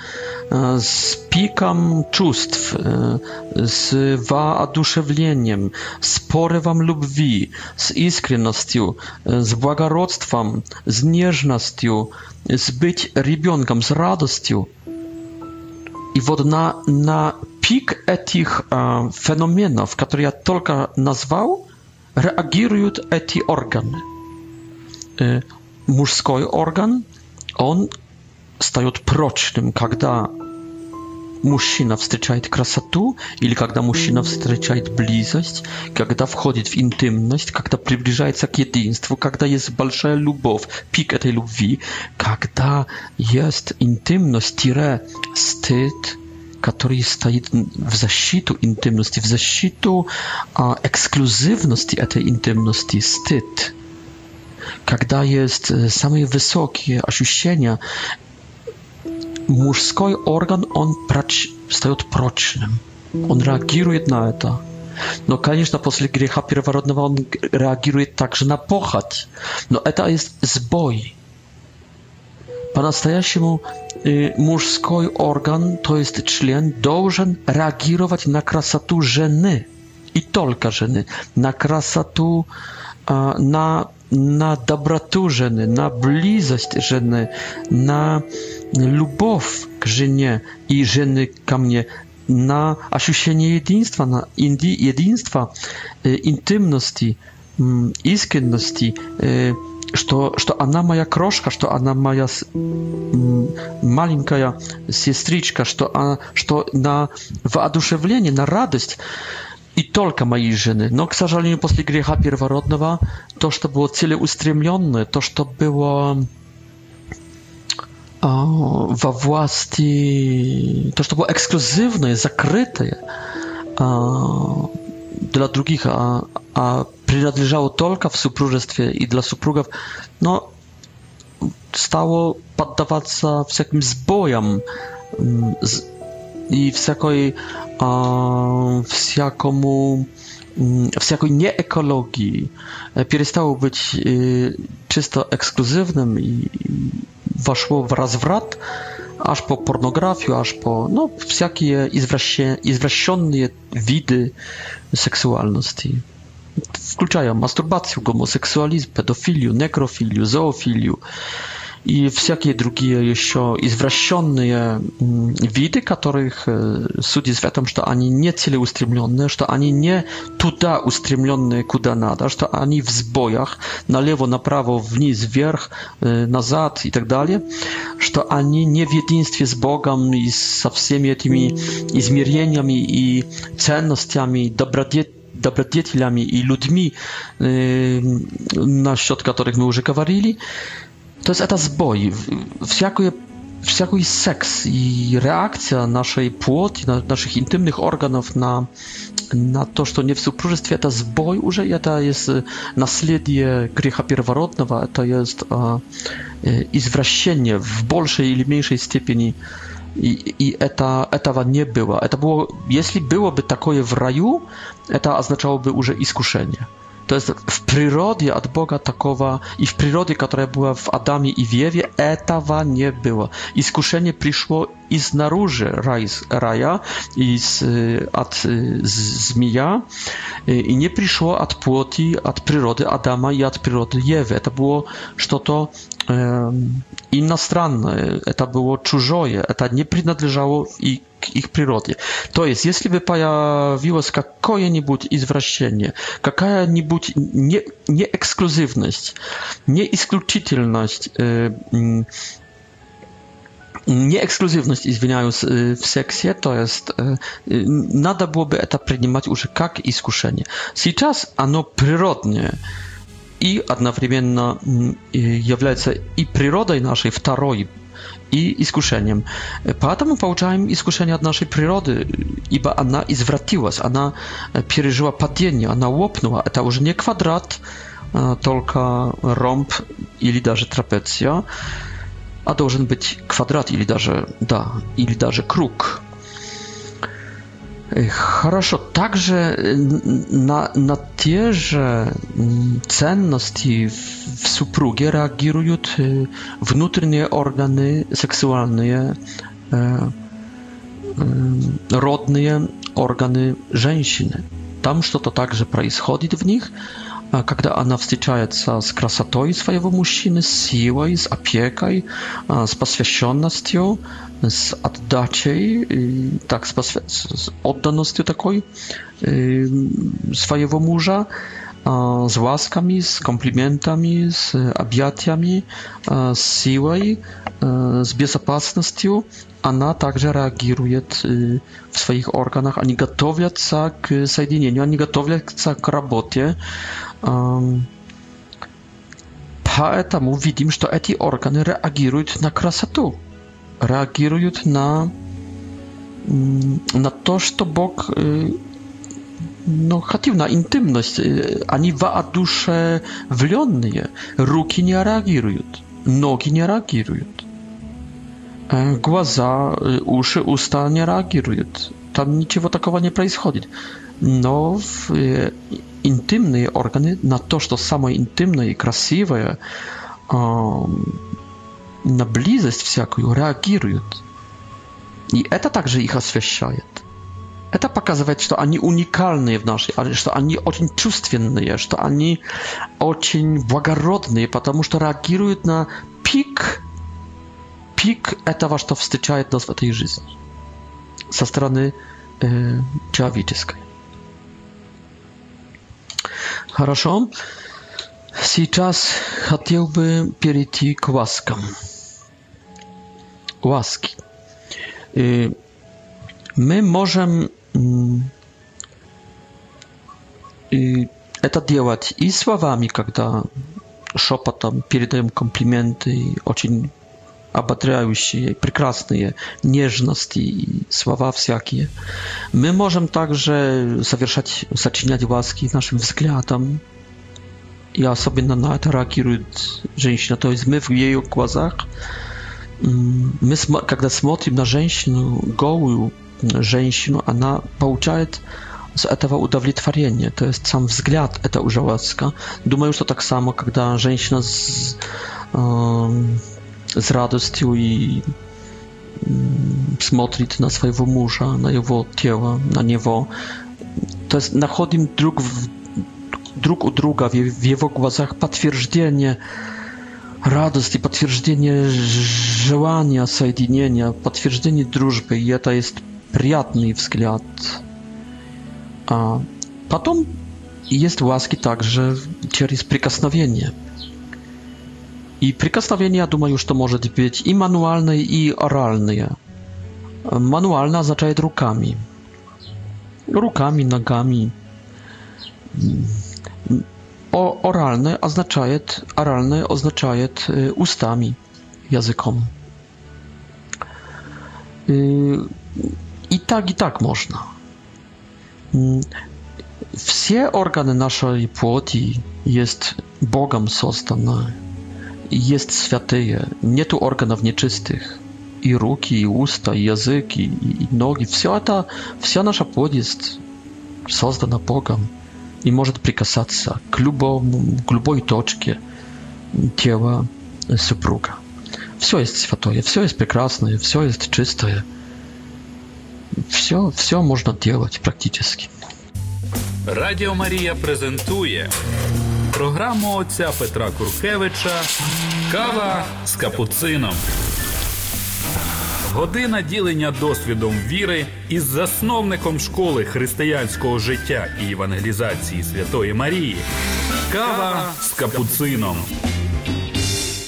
e, z pikam czustw, e, z waaduszewleniem, z porywam lubwi, z iskrynością, e, z błagarodztwem, z nieżnością, z być rybionkiem, z radością. I wodna na, pik etich uh, fenomenów, które ja tylko nazwałem, reagują te organy. Mężski organ, on staje procznym, kiedy mężczyzna spotyka krasatu, ili kiedy mężczyzna spotyka bliskość, kiedy wchodzić w intymność, kiedy przybliżać się do jedynstwa, kiedy jest duża miłość, pik tej miłości, kiedy jest intymność, tyle wstyd, который стоит в защиту интимности, в защиту а, эксклюзивности этой интимности, стыд. Когда есть самые высокие ощущения, мужской орган, он проч, встает прочным. Он реагирует на это. Но, конечно, после греха первородного он реагирует также на похоть. Но это есть сбой. По-настоящему мужской орган, то есть член, должен реагировать на красоту жены и только жены, на красоту, на, на доброту жены, на близость жены, на любовь к жене и жены ко мне, на ощущение единства, на единства, интимности, искренности, что, что она моя крошка, что она моя маленькая сестричка, что, она, что на воодушевление, на радость и только моей жены. Но, к сожалению, после греха первородного, то, что было целеустремленное, то, что было во власти, то, что было эксклюзивное, закрытое для других, а, а принадлежало только в супружестве и для супругов, но стало поддаваться всяким сбоям и всякой, всякому, всякой неэкологии. Перестало быть чисто эксклюзивным и вошло в разврат, аж по порнографию, аж по ну, всякие извращенные виды сексуальности включая мастурбацию, гомосексуализм, педофилию, некрофилию, зоофилию и всякие другие еще извращенные виды, которых судить в этом, что они не целеустремленные, что они не туда устремленные, куда надо, что они в сбоях, налево, направо, вниз, вверх, назад и так далее, что они не в единстве с Богом и со всеми этими измерениями и ценностями, добродетелями, dobrodziejami i ludźmi, yy, na środek których my już gawarili, to jest ta zboj. Wszelki seks i reakcja naszej płoci, naszych intymnych organów na, na to, co nie w supróżestwie, to zboj już to jest nasledie grzechu pierworodnego, to jest uh, zwracanie w bolszej lub mniejszej stopniu i, i eta, etawa nie była. Eta było, jeśli byłoby takoje w raju, eta oznaczałoby już iskuszenie. To jest w przyrodzie od Boga takowa i w przyrodzie, która była w Adamie i Wiewie, etawa nie było. Iskuszenie przyszło i z naróży raja, i z, od e, e, z, zmija, e, i nie przyszło od płoti, od przyrody Adama i od przyrody Ewy. To było что-то inna иностранное, To było чужое, To nie принадлежало i к их природе. То есть, если бы появилось какое-нибудь извращение, какая-нибудь не, не эксклюзивность, не исключительность, э, не эксклюзивность, извиняюсь, в сексе, то есть надо было бы это принимать уже как искушение. Сейчас оно природное и одновременно является и природой нашей второй i skuszeniem. iskuszeniem. Poatomu pouczałem iskuszenie od naszej przyrody, iba ona zwróciła się, ona przeżyła padienie, ona łopnęła. To już nie kwadrat, e, tylko romb i даже trapecja, a to być kwadrat, i даже, da, I даже kruk. Хорошо. Также на, на те же ценности в супруге реагируют внутренние органы сексуальные, родные органы женщины. Там что-то также происходит в них, когда она встречается с красотой своего мужчины, с силой, с опекой, с посвященностью, с отдачей, так, с, посвя... с отданностью такой своего мужа, с ласками, с комплиментами, с объятиями, с силой, с безопасностью, она также реагирует в своих органах. Они готовятся к соединению, они готовятся к работе, поэтому видим, что эти органы реагируют на красоту, реагируют на, на то, что Бог no, хотим на интимность. Они воодушевленные. Руки не реагируют, ноги не реагируют. Глаза, уши, уста не реагируют. Там ничего такого не происходит но интимные органы на то, что самое интимное и красивое, на близость всякую реагируют. И это также их освещает. Это показывает, что они уникальные в нашей, что они очень чувственные, что они очень благородные, потому что реагируют на пик, пик этого, что встречает нас в этой жизни со стороны э, человеческой. Хорошо. Сейчас хотел бы перейти к ласкам. Łaski. My możemy это делать и словами, когда шепотом передаем комплименты, очень ободряющие, прекрасные нежности и слова всякие. Мы можем также совершать, сочинять ласки нашим взглядом, и особенно на это реагирует женщина. То есть мы в ее глазах, мы, когда смотрим на женщину, голую женщину, она получает z этого удовлетворение. To jest sam wzgląd, это уже ласка. Думаю, что так само, когда женщина z, э, z radością i mm, smotrzyć na swojego męża, na jego ciało, na niego. To jest, znajdujemy drug, drug u druga w, w jego głazach potwierdzenie radości, potwierdzenie żelania, zjednienia, potwierdzenie drużby i to jest przyjemny wzgląd. A potem jest łaski także przez przykosnowienie. И прикосновения, думаю, что может быть и мануальные, и оральные. Мануально означает руками. Руками, ногами. O, oralne oznaczaje, oralne oznaczaje ustami, językom. I tak, i tak można. Все органы нашей плоти есть Богом созданы. есть святые, нету органов нечистых. И руки, и уста, и язык, и, и ноги. Все это, вся наша бодисть создана Богом и может прикасаться к, любому, к любой точке тела супруга. Все есть святое, все есть прекрасное, все есть чистое. Все, все можно делать практически. Радіо Марія презентує програму отця Петра Куркевича Кава з капуцином. Година ділення досвідом віри із засновником школи християнського життя і евангелізації Святої Марії. Кава з капуцином.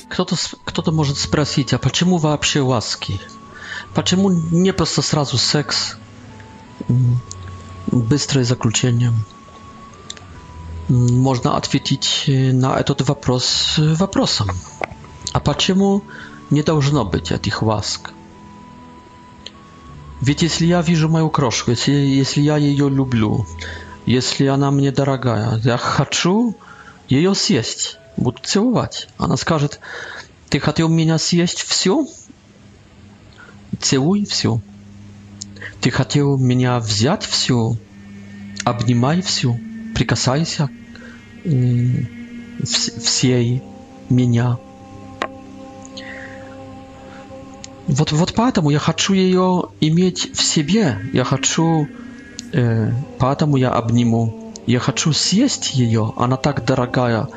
Кто-то, кто-то может спросить, а почему вообще ласки? Почему не просто сразу секс? Быстрое заключение. Można odpowiedzieć na ten вопрос вопросом. a почему nie должно быть этих ласк? Ведь если я вижу мою крошку, если, если я ее люблю, если она мне дорогая, я хочу ее съесть, буду целовать. Она скажет, ты хотел меня съесть все? Целуй все. Ты хотел меня взять все? Обнимай все. прикасайся э, всей меня. Вот, вот поэтому я хочу ее иметь в себе, я хочу, э, поэтому я обниму, я хочу съесть ее, она так дорогая,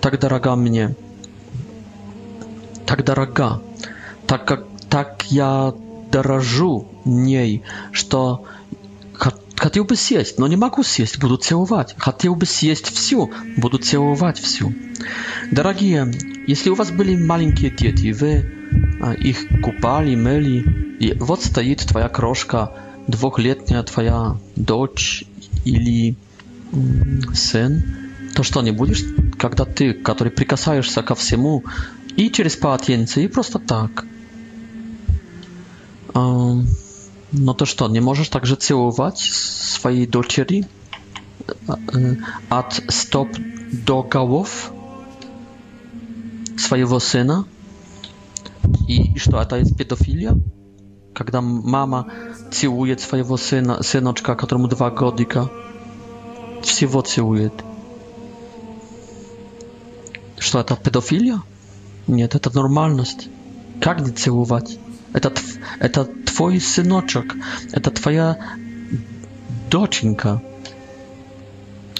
так дорога мне, так дорога, так как так я дорожу ней, что Хотел бы съесть, но не могу съесть, буду целовать. Хотел бы съесть все, буду целовать все. Дорогие, если у вас были маленькие дети, вы а, их купали, мыли, и вот стоит твоя крошка, двухлетняя твоя дочь или сын, то что не будешь, когда ты, который прикасаешься ко всему, и через полотенце, и просто так? No to nie możesz także całować swojej dociery od stop do głów swojego syna? I co, to jest pedofilia? Kiedy mama całuje swojego syna, synoczka, któremu dwa godzika, wszystko całuje. Co, to jest pedofilia? Nie, to jest normalność. Jak nie całować? To... Это... твой сыночек, это твоя доченька,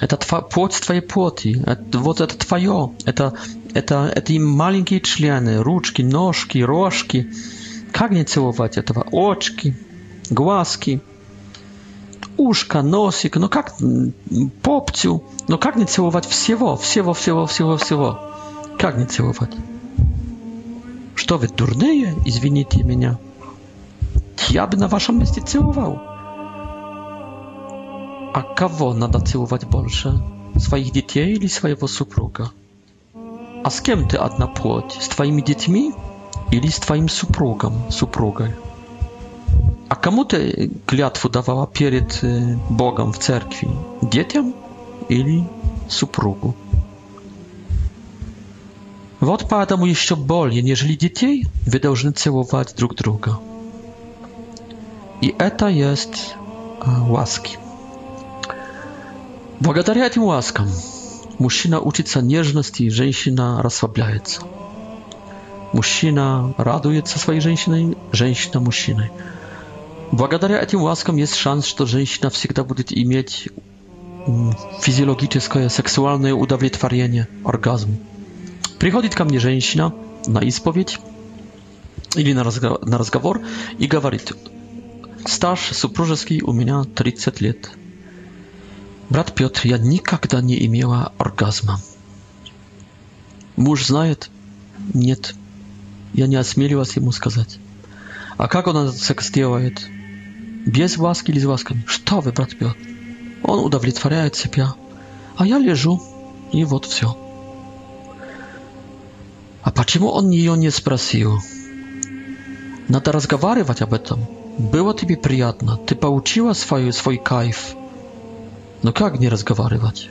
это тва, плоть твоей плоти, это, вот это твое, это, это, это и маленькие члены, ручки, ножки, рожки. Как не целовать этого? Очки, глазки, ушко, носик, ну как попцю, но ну как не целовать всего, всего, всего, всего, всего? Как не целовать? Что вы дурные? Извините меня. ja by na waszą miejsce celował. A kogo nada celować больше? Swoich dzieci или swojego supruga? A z kim ty adna płeć? Z twoimi dziećmi ili z twoim suprugą, suprugą? A komu ty klятву dawała przed y, Bogiem w cerkwi? Dzieciom ili suprugu? Вот jeszcze еще более, нежели детей, вы должны целовать друг druga i eta jest łaski. Благодаря этим łaskam мужчина учится нежности, женщина расслабляется. Мужчина радуется своей женщиной, женщина мужчиной. Благодаря этим ласкам есть шанс, что женщина всегда будет иметь физиологическое, сексуальное удовлетворение, оргазм. Приходит ко мне женщина на исповедь или на разговор и говорит, Стаж супружеский у меня 30 лет. Брат Петр, я никогда не имела оргазма. Муж знает? Нет. Я не осмелилась ему сказать. А как он секс делает? Без васки или с васками? Что вы, брат Петр? Он удовлетворяет себя. А я лежу, и вот все. А почему он ее не спросил? Надо разговаривать об этом. Było tobie przyjemna, ty pouczyła swój swój kajf. No jak nie rozmawiać?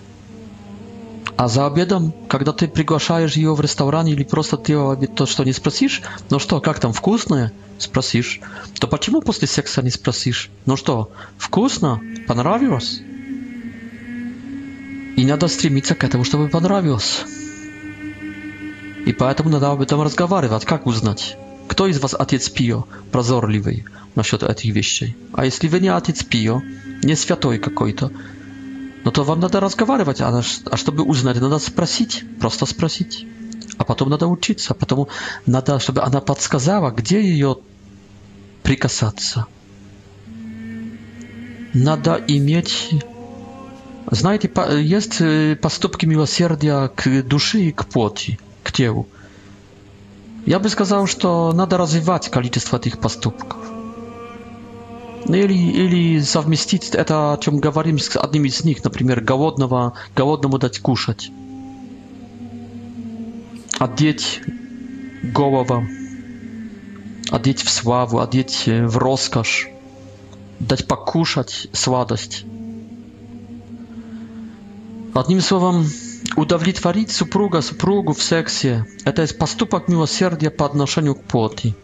A za obiadem, kiedy ty przygłaszasz ją w restauranie, lub prosto ty to, co nie sprasisz, no co, jak tam, wkusne? Sprasisz. To dlaczego po prostu seksa nie sprasisz? No co, wkusna? Podobało I nada strzemić się temu, żeby podobało I dlatego trzeba o tym rozmawiać. Jak uznać? Kto z was ojciec pio, prozorliwy? насчет этих вещей. А если вы не отец Пио, не святой какой-то, но то вам надо разговаривать, а, а чтобы узнать, надо спросить, просто спросить. А потом надо учиться, потому надо, чтобы она подсказала, где ее прикасаться. Надо иметь... Знаете, есть поступки милосердия к душе и к плоти, к телу. Я бы сказал, что надо развивать количество этих поступков или, или совместить это, о чем говорим, с одним из них, например, голодного, голодному дать кушать, одеть голова, одеть в славу, одеть в роскошь, дать покушать сладость. Одним словом, удовлетворить супруга супругу в сексе – это есть поступок милосердия по отношению к плоти.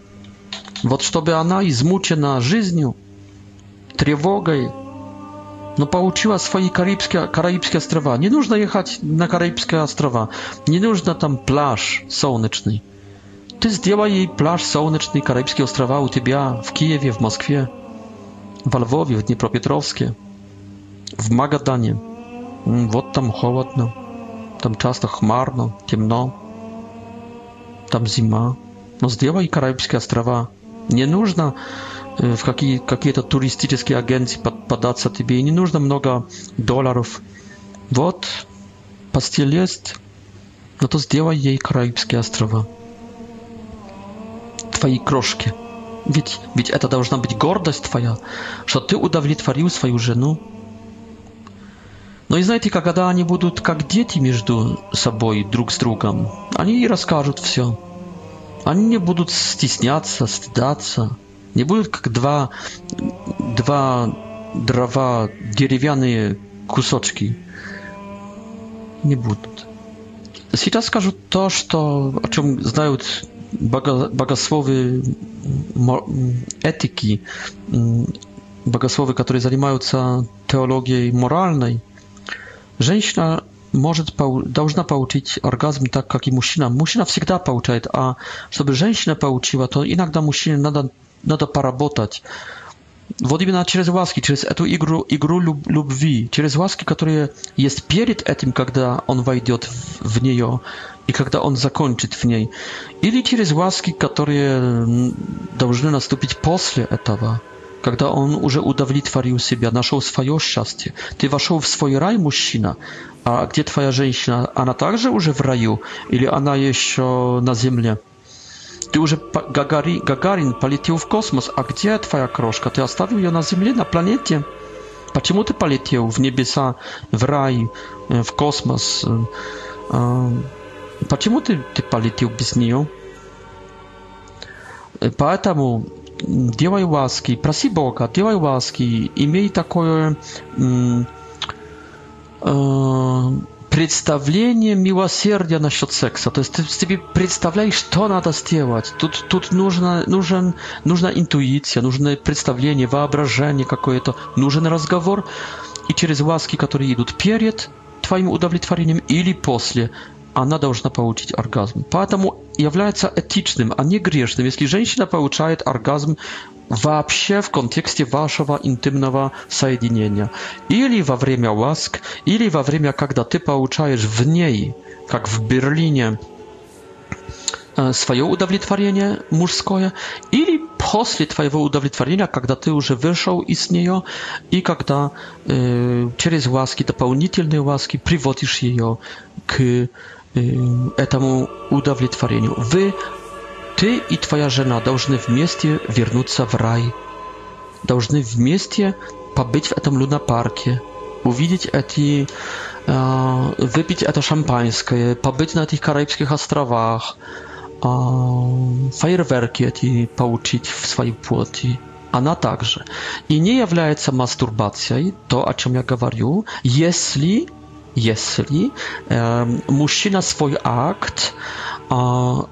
Вот чтобы она, измучена жизнью, тревогой, но получила свои Карибские, Караибские острова. Не нужно ехать на Караибские острова, не нужно там пляж солнечный. Ты сделай ей пляж солнечный, Караибские острова у тебя в Киеве, в Москве, во Львове, в Днепропетровске, в Магадане. Вот там холодно, там часто хмарно, темно, там зима. Но сделай Караибские острова. Не нужно в какие, какие-то туристические агенции под, податься тебе, и не нужно много долларов. Вот, постель есть, но то сделай ей Карибские острова. Твои крошки. Ведь, ведь это должна быть гордость твоя, что ты удовлетворил свою жену. Но и знаете, когда они будут как дети между собой, друг с другом, они и расскажут все. Они не будут стесняться, стыдаться. Nie były jak dwa, dwa, dwa деревянные кусочки. Не будут. Сейчас скажу то, что, о чем знают богословы этики, богословы, которые занимаются теологией моральной. Женщина может, должна получить оргазм так, как и мужчина. Мужчина всегда получает, а чтобы женщина получила, то иногда мужчине надо надо поработать. Вот именно через ласки, через эту игру, игру люб, любви, через ласки, которые есть перед этим, когда он войдет в, в нее и когда он закончит в ней, или через ласки, которые должны наступить после этого, когда он уже удовлетворил себя, нашел свое счастье. Ты вошел в свой рай, мужчина, а где твоя женщина? Она также уже в раю или она еще на земле? Ты уже Гагари, Гагарин полетел в космос, а где твоя крошка? Ты оставил ее на Земле, на планете? Почему ты полетел в небеса, в рай, э, в космос? Э, э, почему ты, ты полетел без нее? Поэтому делай ласки, проси Бога, делай ласки, имей такое... Э, представление милосердия насчет секса. То есть ты себе представляешь, что надо сделать. Тут, тут нужно, нужен, нужна интуиция, нужно представление, воображение какое-то, нужен разговор. И через ласки, которые идут перед твоим удовлетворением или после, она должна получить оргазм. Поэтому является этичным, а не грешным. Если женщина получает оргазм вообще в контексте вашего интимного соединения. Или во время ласк, или во время, когда ты получаешь в ней, как в Берлине, свое удовлетворение мужское, или после твоего удовлетворения, когда ты уже вышел из нее, и когда э, через ласки, дополнительные ласки приводишь ее к э, этому удовлетворению. Вы ты и твоя жена должны вместе вернуться в рай, должны вместе побыть в этом лунопарке, увидеть эти, э, выпить это шампанское, побыть на этих Карибских островах, э, фейерверки эти получить в своей плоти. Она также. И не является мастурбацией, то, о чем я говорю, если если э, мужчина свой акт э,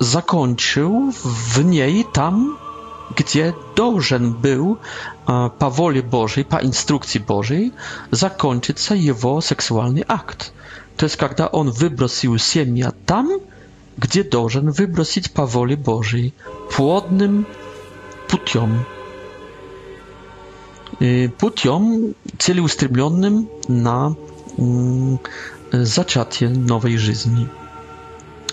zakończył w niej tam, gdzie dożen był e, pa woli Bożej, po instrukcji Bożej, zakończyć się jego seksualny akt. To jest, kiedy on wybrosił семя tam, gdzie dożen wybrosić po woli Bożej, płodnym putiom. Путем e, целеустремленным na зачатие mm, nowej жизни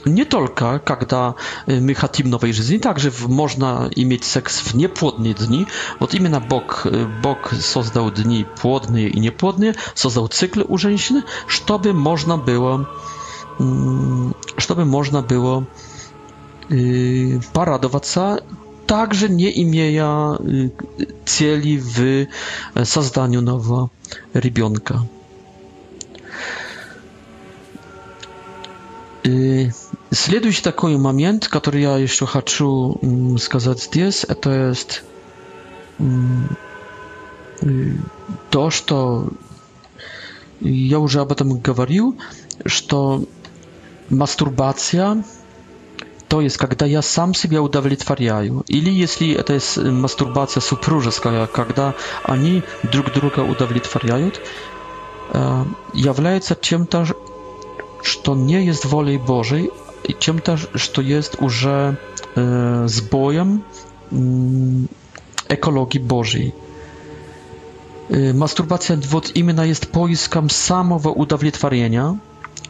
nie tylko, kiedy my chcemy nowej żyzni, także można mieć seks w niepłodne dni. Od na Bóg, Bóg создал dni płodne i niepłodne, создал cykl u żeńszyny, żeby można było, żeby mm, można było y, paradować się, także nie imieja y, y, cieli w zazdaniu nowa rybionka. Следующий такой момент, который я еще хочу сказать здесь, это есть то, что я уже об этом говорил, что мастурбация, то есть когда я сам себя удовлетворяю, или если это есть мастурбация супружеская, когда они друг друга удовлетворяют, является чем-то что не есть волей Божией, чем-то, что есть уже э, сбоем э, экологии Божьей. Э, мастурбация вот именно есть поиском самого удовлетворения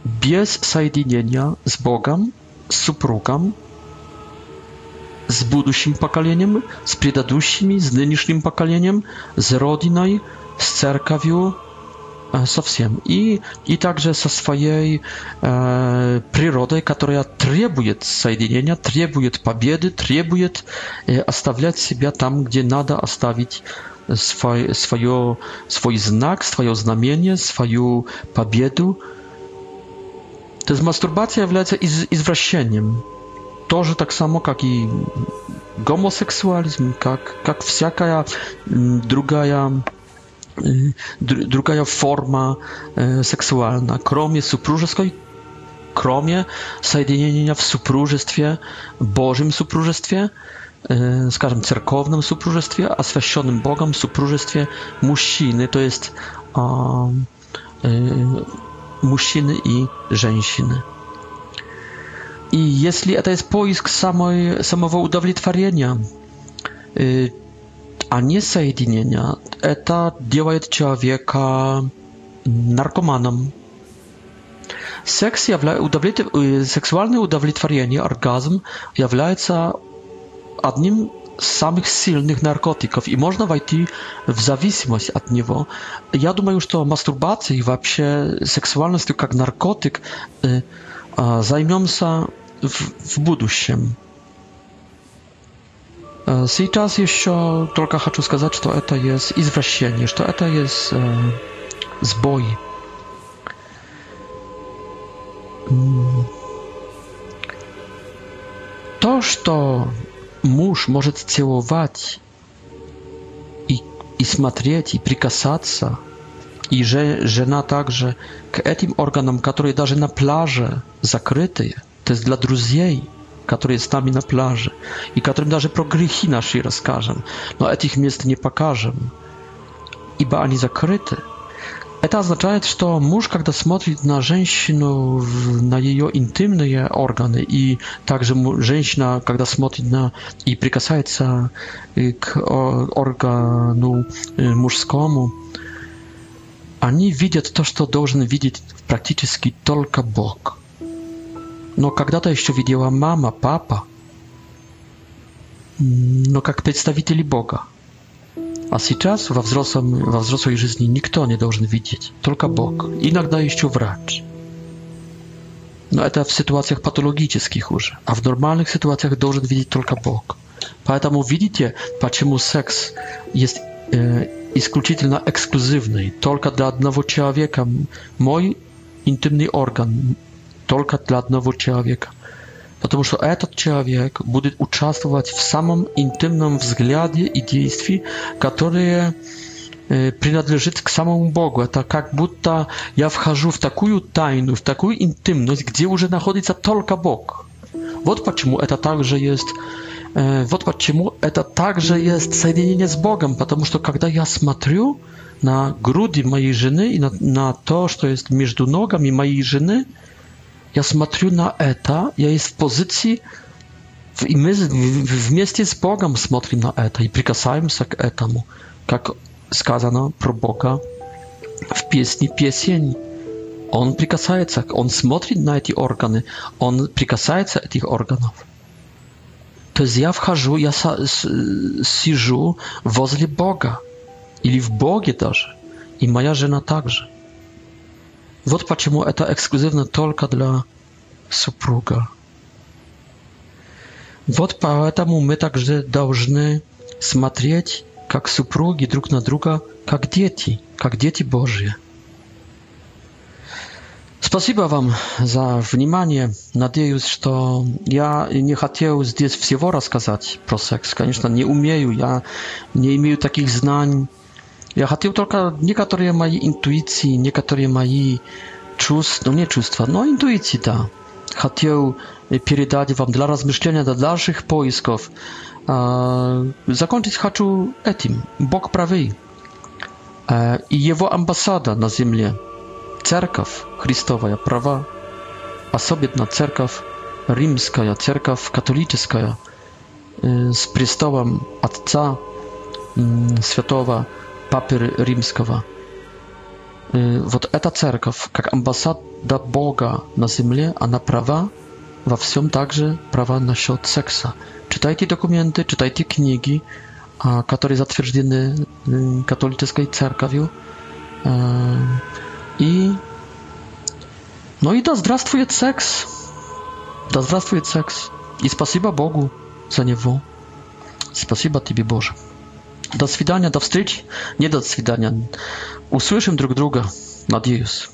без соединения с Богом, с супругом, с будущим поколением, с предыдущими, с нынешним поколением, с родиной, с церковью, совсем. И, и также со своей э, природой, которая требует соединения, требует победы, требует э, оставлять себя там, где надо оставить свой, свое, свой знак, свое знамение, свою победу. То есть мастурбация является из, извращением. Тоже так само, как и гомосексуализм, как, как всякая другая Y, druga forma y, seksualna. Kromie suprużeskoj kromie соединения w supróżestwie, Bożym supróżestwie, скажем, y, cerkownym supróżestwie, a święconym Bogom supróżestwie musiny, to jest um, i rzęsiny. i jeśli to jest poisk поиск самой, самого удовлетворения, а не соединения, это делает человека наркоманом. Секс явля... удовлет... Сексуальное удовлетворение, оргазм, является одним из самых сильных наркотиков, и можно войти в зависимость от него. Я думаю, что мастурбацией и вообще сексуальностью как наркотик э, э, займемся в, в будущем. Сейчас еще только хочу сказать, что это есть извращение, что это есть э, сбой. То, что муж может целовать и, и смотреть, и прикасаться, и же, жена также к этим органам, которые даже на пляже закрытые, то есть для друзей – который с нами на пляже, и которым даже про грехи наши расскажем. Но этих мест не покажем, ибо они закрыты. Это означает, что муж, когда смотрит на женщину, на ее интимные органы, и также женщина, когда смотрит на и прикасается к органу мужскому, они видят то, что должен видеть практически только Бог. Но когда-то еще видела мама, папа, но как представители Бога. А сейчас во, взрослом, во взрослой жизни никто не должен видеть, только Бог. Иногда еще врач. Но это в ситуациях патологических уже. А в нормальных ситуациях должен видеть только Бог. Поэтому видите, почему секс есть э, исключительно эксклюзивный, только для одного человека. Мой интимный орган, только для одного человека. Потому что этот человек будет участвовать в самом интимном взгляде и действии, которые э, принадлежит к самому Богу. Это как будто я вхожу в такую тайну, в такую интимность, где уже находится только Бог. Вот почему это также есть, э, вот почему это также есть соединение с Богом, потому что когда я смотрю на груди моей жены и на, на то, что есть между ногами моей жены, Ja смотрю na eta, ja jest w pozycji i my w miejscu z Bogiem смотрим na eta i przykasajmy się k etamu, jak skazano pro Boga w piesni pieseń. On przykasaje się, on смотри na te organy, on przykasaje się tych organów. To jest ja wchodzę, ja siżu wozle Boga, ili w Bogi też, i moja żena także. Вот почему это эксклюзивно только для супруга. Вот поэтому мы также должны смотреть, как супруги друг на друга, как дети, как дети Божьи. Спасибо вам за внимание. Надеюсь, что я не хотел здесь всего рассказать про секс. Конечно, не умею, я не имею таких знаний, Я хотел только некоторые мои интуиции, некоторые мои чувства, ну не чувства, но интуиции, да. Хотел передать вам для размышления, для дальших поисков. Закончить хочу этим. Бог правый. И его амбассада на земле. Церковь Христовая права. Особенно церковь римская, церковь католическая. С престолом Отца Святого папы римского. Вот эта церковь, как амбассада Бога на земле, она права во всем также права насчет секса. Читайте документы, читайте книги, которые затверждены католической церковью. И... Ну и да здравствует секс! Да здравствует секс! И спасибо Богу за него. Спасибо тебе, Боже. До свидания, до встречи. Не до свидания. Услышим друг друга. Надеюсь.